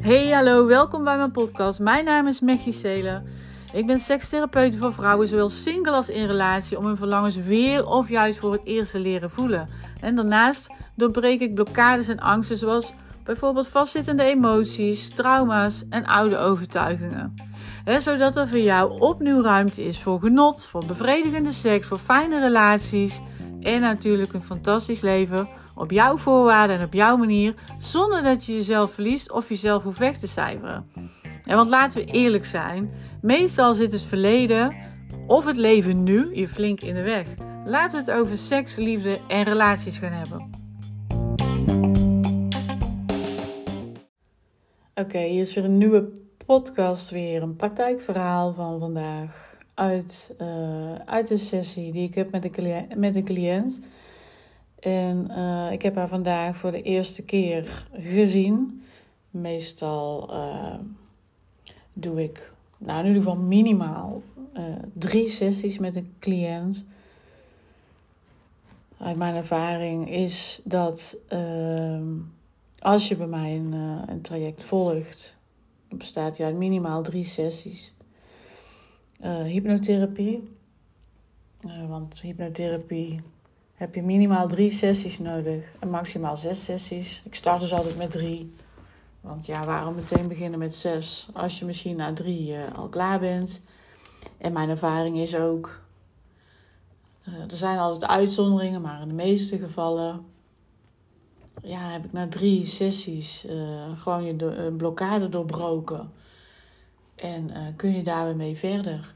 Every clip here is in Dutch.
Hey, hallo, welkom bij mijn podcast. Mijn naam is Mechie Selen. Ik ben sekstherapeut voor vrouwen, zowel single als in relatie, om hun verlangens weer of juist voor het eerst te leren voelen. En daarnaast doorbreek ik blokkades en angsten, zoals bijvoorbeeld vastzittende emoties, trauma's en oude overtuigingen. zodat er voor jou opnieuw ruimte is voor genot, voor bevredigende seks, voor fijne relaties en natuurlijk een fantastisch leven op jouw voorwaarden en op jouw manier, zonder dat je jezelf verliest of jezelf hoeft weg te cijferen. En want laten we eerlijk zijn, meestal zit het verleden of het leven nu je flink in de weg. Laten we het over seks, liefde en relaties gaan hebben. Oké, hier is weer een nieuwe podcast, weer een praktijkverhaal van vandaag uit, uh, uit een sessie die ik heb met een, met een cliënt. En uh, ik heb haar vandaag voor de eerste keer gezien. Meestal uh, doe ik, nou in ieder geval minimaal, uh, drie sessies met een cliënt. Uit mijn ervaring is dat ehm, als je bij mij een, een traject volgt, bestaat je uit minimaal drie sessies. hypnotherapie. want hypnotherapie heb je minimaal drie sessies nodig en maximaal zes sessies. Ik start dus altijd met drie. Want ja, waarom meteen beginnen met zes als je misschien na drie uh, al klaar bent? En mijn ervaring is ook, uh, er zijn altijd uitzonderingen, maar in de meeste gevallen ja, heb ik na drie sessies uh, gewoon je de, blokkade doorbroken. En kun je daar weer mee verder.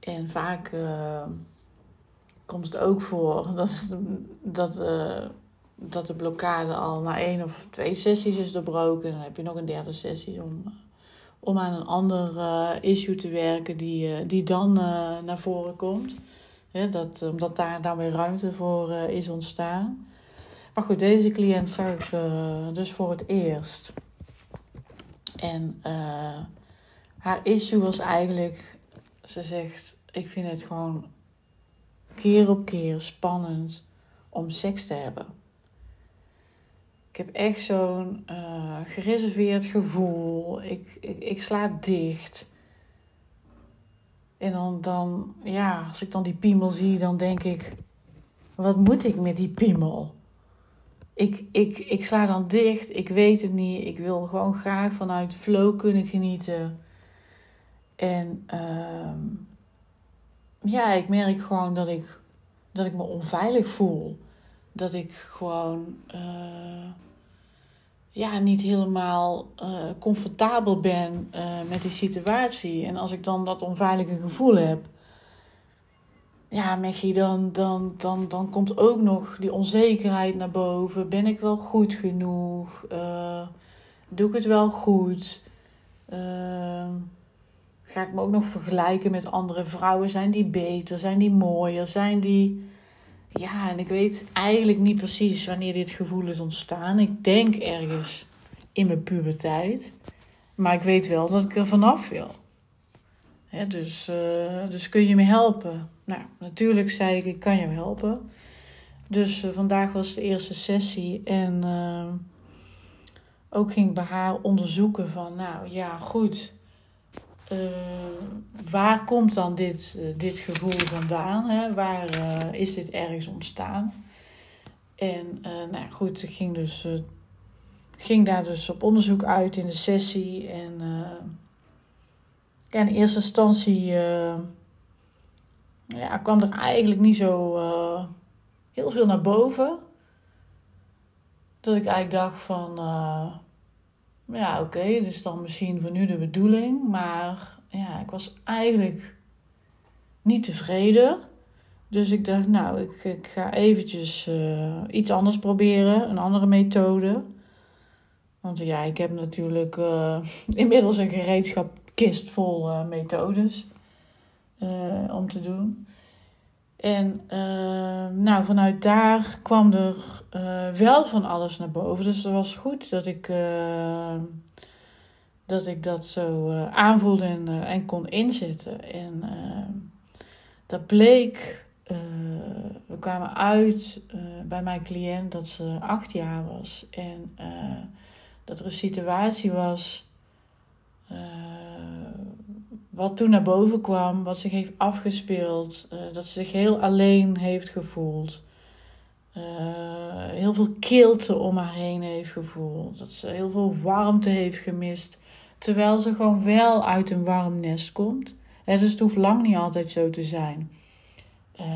En vaak komt het ook voor dat, dat, uh, dat de blokkade al na één of twee sessies is doorbroken. Dan heb je nog een derde sessie om, om aan een ander uh, issue te werken die, uh, die dan naar voren komt. Ja, dat, omdat daar dan weer ruimte voor is ontstaan. Maar goed, deze cliënt zag ik dus voor het eerst. En haar issue was eigenlijk, ze zegt, ik vind het gewoon keer op keer spannend om seks te hebben. Ik heb echt zo'n uh, gereserveerd gevoel. Ik, ik, ik sla dicht. En dan, dan, ja, als ik dan die piemel zie, dan denk ik: wat moet ik met die piemel? Ik, ik, ik sla dan dicht, ik weet het niet. Ik wil gewoon graag vanuit flow kunnen genieten. En uh, ja, ik merk gewoon dat ik, dat ik me onveilig voel. Dat ik gewoon uh, ja, niet helemaal uh, comfortabel ben uh, met die situatie. En als ik dan dat onveilige gevoel heb, ja, Mechie, dan, dan, dan, dan komt ook nog die onzekerheid naar boven. Ben ik wel goed genoeg? doe ik het wel goed? Ehm, ga ik me ook nog vergelijken met andere vrouwen. Zijn die beter? Zijn die mooier? Zijn die. Ja, en ik weet eigenlijk niet precies wanneer dit gevoel is ontstaan. Ik denk ergens in mijn puberteit. Maar ik weet wel dat ik er vanaf wil. dus, uh, dus kun je me helpen? Nou, natuurlijk zei ik, ik kan je helpen. Dus uh, vandaag was de eerste sessie. En uh, ook ging ik bij haar onderzoeken van, nou ja, goed uh, waar komt dan dit, uh, dit gevoel vandaan? Hè? Waar uh, is dit ergens ontstaan? En nou goed, ik ging, dus, ging daar dus op onderzoek uit in de sessie. En ja, in eerste instantie ja, kwam er eigenlijk niet zo heel veel naar boven. Dat ik eigenlijk dacht van ja, oké, okay, dit is dan misschien voor nu de bedoeling. Maar ja, ik was eigenlijk niet tevreden. Dus ik dacht, nou, ik, ik ga eventjes uh, iets anders proberen. Een andere methode. Want ja, ik heb natuurlijk uh, inmiddels een gereedschapkist vol uh, methodes om te doen. En nou, vanuit daar kwam er uh, wel van alles naar boven. Dus het was goed dat ik, uh, dat, ik dat zo uh, aanvoelde en, en kon inzetten. En dat bleek, we kwamen uit bij mijn cliënt dat ze acht jaar was. En dat er een situatie was wat toen naar boven kwam, wat zich heeft afgespeeld, dat ze zich heel alleen heeft gevoeld. heel veel kilte om haar heen heeft gevoeld. Dat ze heel veel warmte heeft gemist. Terwijl ze gewoon wel uit een warm nest komt. dus het hoeft lang niet altijd zo te zijn. Uh,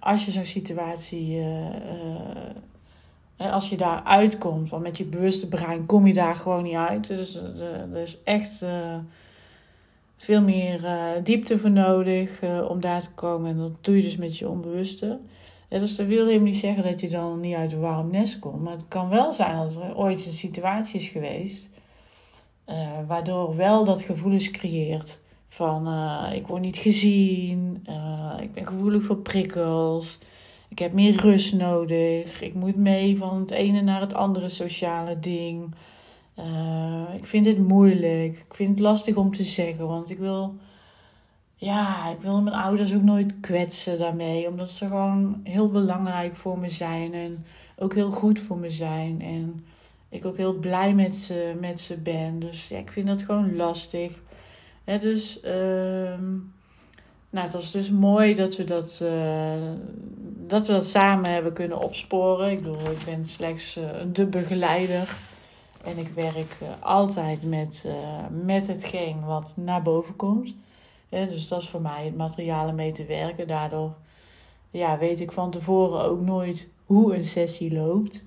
als je zo'n situatie, als je daar uitkomt, want met je bewuste brein kom je daar gewoon niet uit. Dus er is echt veel meer diepte voor nodig om daar te komen. En dat doe je dus met je onbewuste. dus dat wil helemaal niet zeggen dat je dan niet uit een warm nest komt. Maar het kan wel zijn dat er ooit een situatie is geweest uh, waardoor wel dat gevoel is creëert van ik word niet gezien, ik ben gevoelig voor prikkels, ik heb meer rust nodig, ik moet mee van het ene naar het andere sociale ding. Ik vind het moeilijk, ik vind het lastig om te zeggen, want ik wil, ja, ik wil mijn ouders ook nooit kwetsen daarmee, omdat ze gewoon heel belangrijk voor me zijn en ook heel goed voor me zijn. En ik ook heel blij met ze, met ze ben. Dus ja, ik vind dat gewoon lastig. Hè, dus, uh, nou, het was dus mooi dat we dat, uh, dat we dat samen hebben kunnen opsporen. Ik bedoel, ik ben slechts uh, de begeleider. En ik werk uh, altijd met, met hetgeen wat naar boven komt. dus dat is voor mij het materiaal om mee te werken. Daardoor ja, weet ik van tevoren ook nooit hoe een sessie loopt.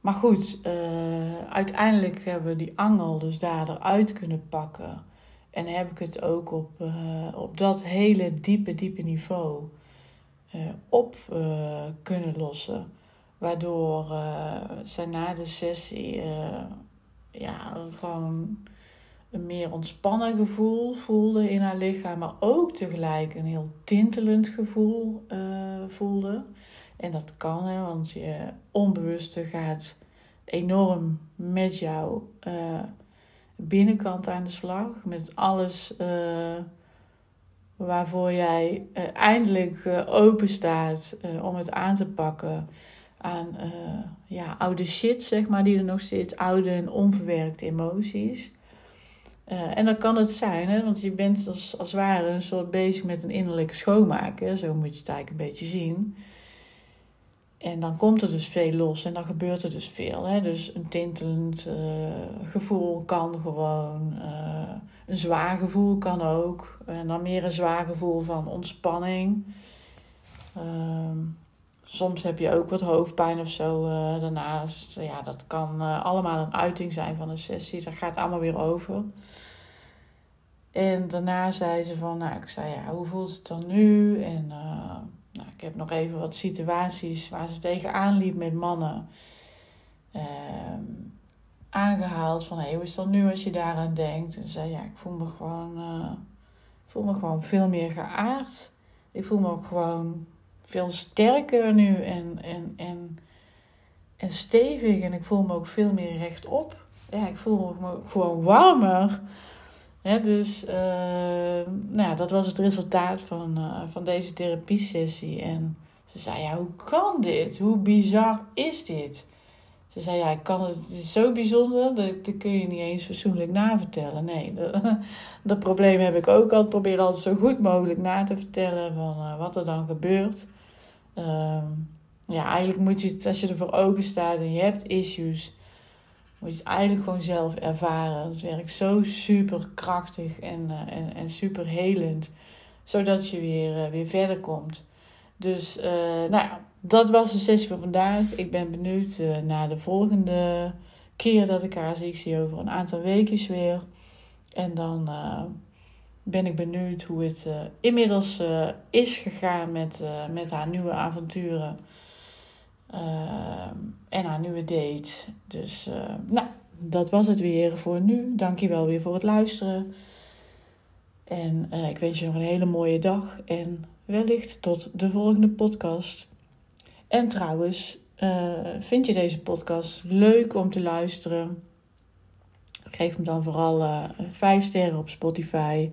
Maar goed, uh, uiteindelijk hebben we die angel dus daar eruit kunnen pakken. En heb ik het ook op, op dat hele diepe, diepe niveau op kunnen lossen. Waardoor zij na de sessie ja, gewoon een meer ontspannen gevoel voelde in haar lichaam. Maar ook tegelijk een heel tintelend gevoel voelde. En dat kan, hè, want je onbewuste gaat enorm met jouw uh, binnenkant aan de slag. Met alles uh, waarvoor jij uh, eindelijk open staat om het aan te pakken. Aan ja, oude shit, zeg maar, die er nog zit. Oude en onverwerkte emoties. en dat kan het zijn, hè? want je bent als, als het ware een soort bezig met een innerlijke schoonmaak. Hè? Zo moet je het eigenlijk een beetje zien. En dan komt er dus veel los en dan gebeurt er dus veel. Hè? Dus een tintelend uh, gevoel kan gewoon. Een zwaar gevoel kan ook. En dan meer een zwaar gevoel van ontspanning. Uh, soms heb je ook wat hoofdpijn of zo uh, daarnaast. Ja, dat kan allemaal een uiting zijn van een sessie. Dat gaat allemaal weer over. En daarna zei ze van, nou, ik zei ja, hoe voelt het dan nu? En nou, ik heb nog even wat situaties waar ze tegenaan liep met mannen ehm, aangehaald. Van hey, hoe is dat nu als je daaraan denkt? En zei ja, ik voel me gewoon, voel me gewoon veel meer geaard. Ik voel me ook gewoon veel sterker nu en, en, en, en stevig. En ik voel me ook veel meer rechtop. Ja, ik voel me gewoon warmer. Dus uh, nou dat was het resultaat van, uh, van deze therapiesessie. En ze zei, ja, hoe kan dit? Hoe bizar is dit? Ze zei, ja, ik kan het, is zo bijzonder, dat, dat kun je niet eens fatsoenlijk navertellen. Nee, dat, dat probleem heb ik ook al. Probeer altijd zo goed mogelijk na te vertellen van uh, wat er dan gebeurt. Uh, ja, eigenlijk moet je het, als je ervoor open staat en je hebt issues moet je het eigenlijk gewoon zelf ervaren. Het werkt zo super krachtig en, uh, en, en super helend. Zodat je weer, uh, weer verder komt. Dus uh, nou ja, dat was de sessie van vandaag. Ik ben benieuwd naar de volgende keer dat ik haar zie. Ik zie over een aantal weken weer. En dan ben ik benieuwd hoe het inmiddels is gegaan met, met haar nieuwe avonturen. En haar nieuwe date. Dus nou, dat was het weer voor nu. Dankjewel weer voor het luisteren. En ik wens je nog een hele mooie dag. En wellicht tot de volgende podcast. En trouwens, vind je deze podcast leuk om te luisteren? Geef hem dan vooral 5 sterren op Spotify.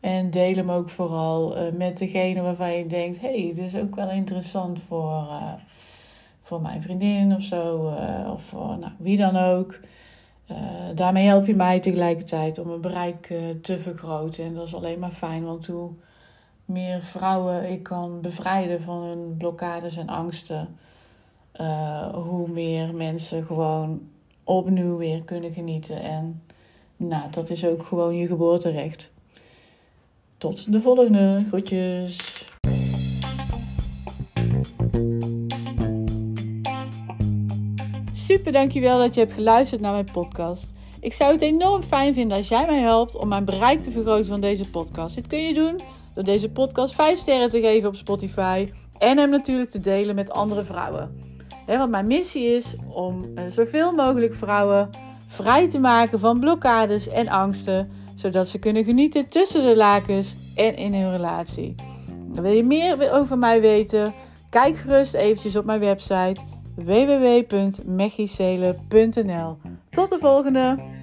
En deel hem ook vooral uh, met degene waarvan je denkt: hé, hey, dit is ook wel interessant voor, uh, voor mijn vriendin of zo. Uh, of voor nou, wie dan ook. daarmee help je mij tegelijkertijd om mijn bereik te vergroten. En dat is alleen maar fijn, want hoe meer vrouwen ik kan bevrijden van hun blokkades en angsten, hoe meer mensen gewoon opnieuw weer kunnen genieten. En nou, dat is ook gewoon je geboorterecht. Tot de volgende. Groetjes. Super, dankjewel dat je hebt geluisterd naar mijn podcast. Ik zou het enorm fijn vinden als jij mij helpt om mijn bereik te vergroten van deze podcast. Dit kun je doen door deze podcast 5 sterren te geven op Spotify en hem natuurlijk te delen met andere vrouwen. want mijn missie is om eh, zoveel mogelijk vrouwen vrij te maken van blokkades en angsten, zodat ze kunnen genieten tussen de lakens en in hun relatie. wil je meer over mij weten? Kijk gerust eventjes op mijn website www.mechicele.nl. Tot de volgende!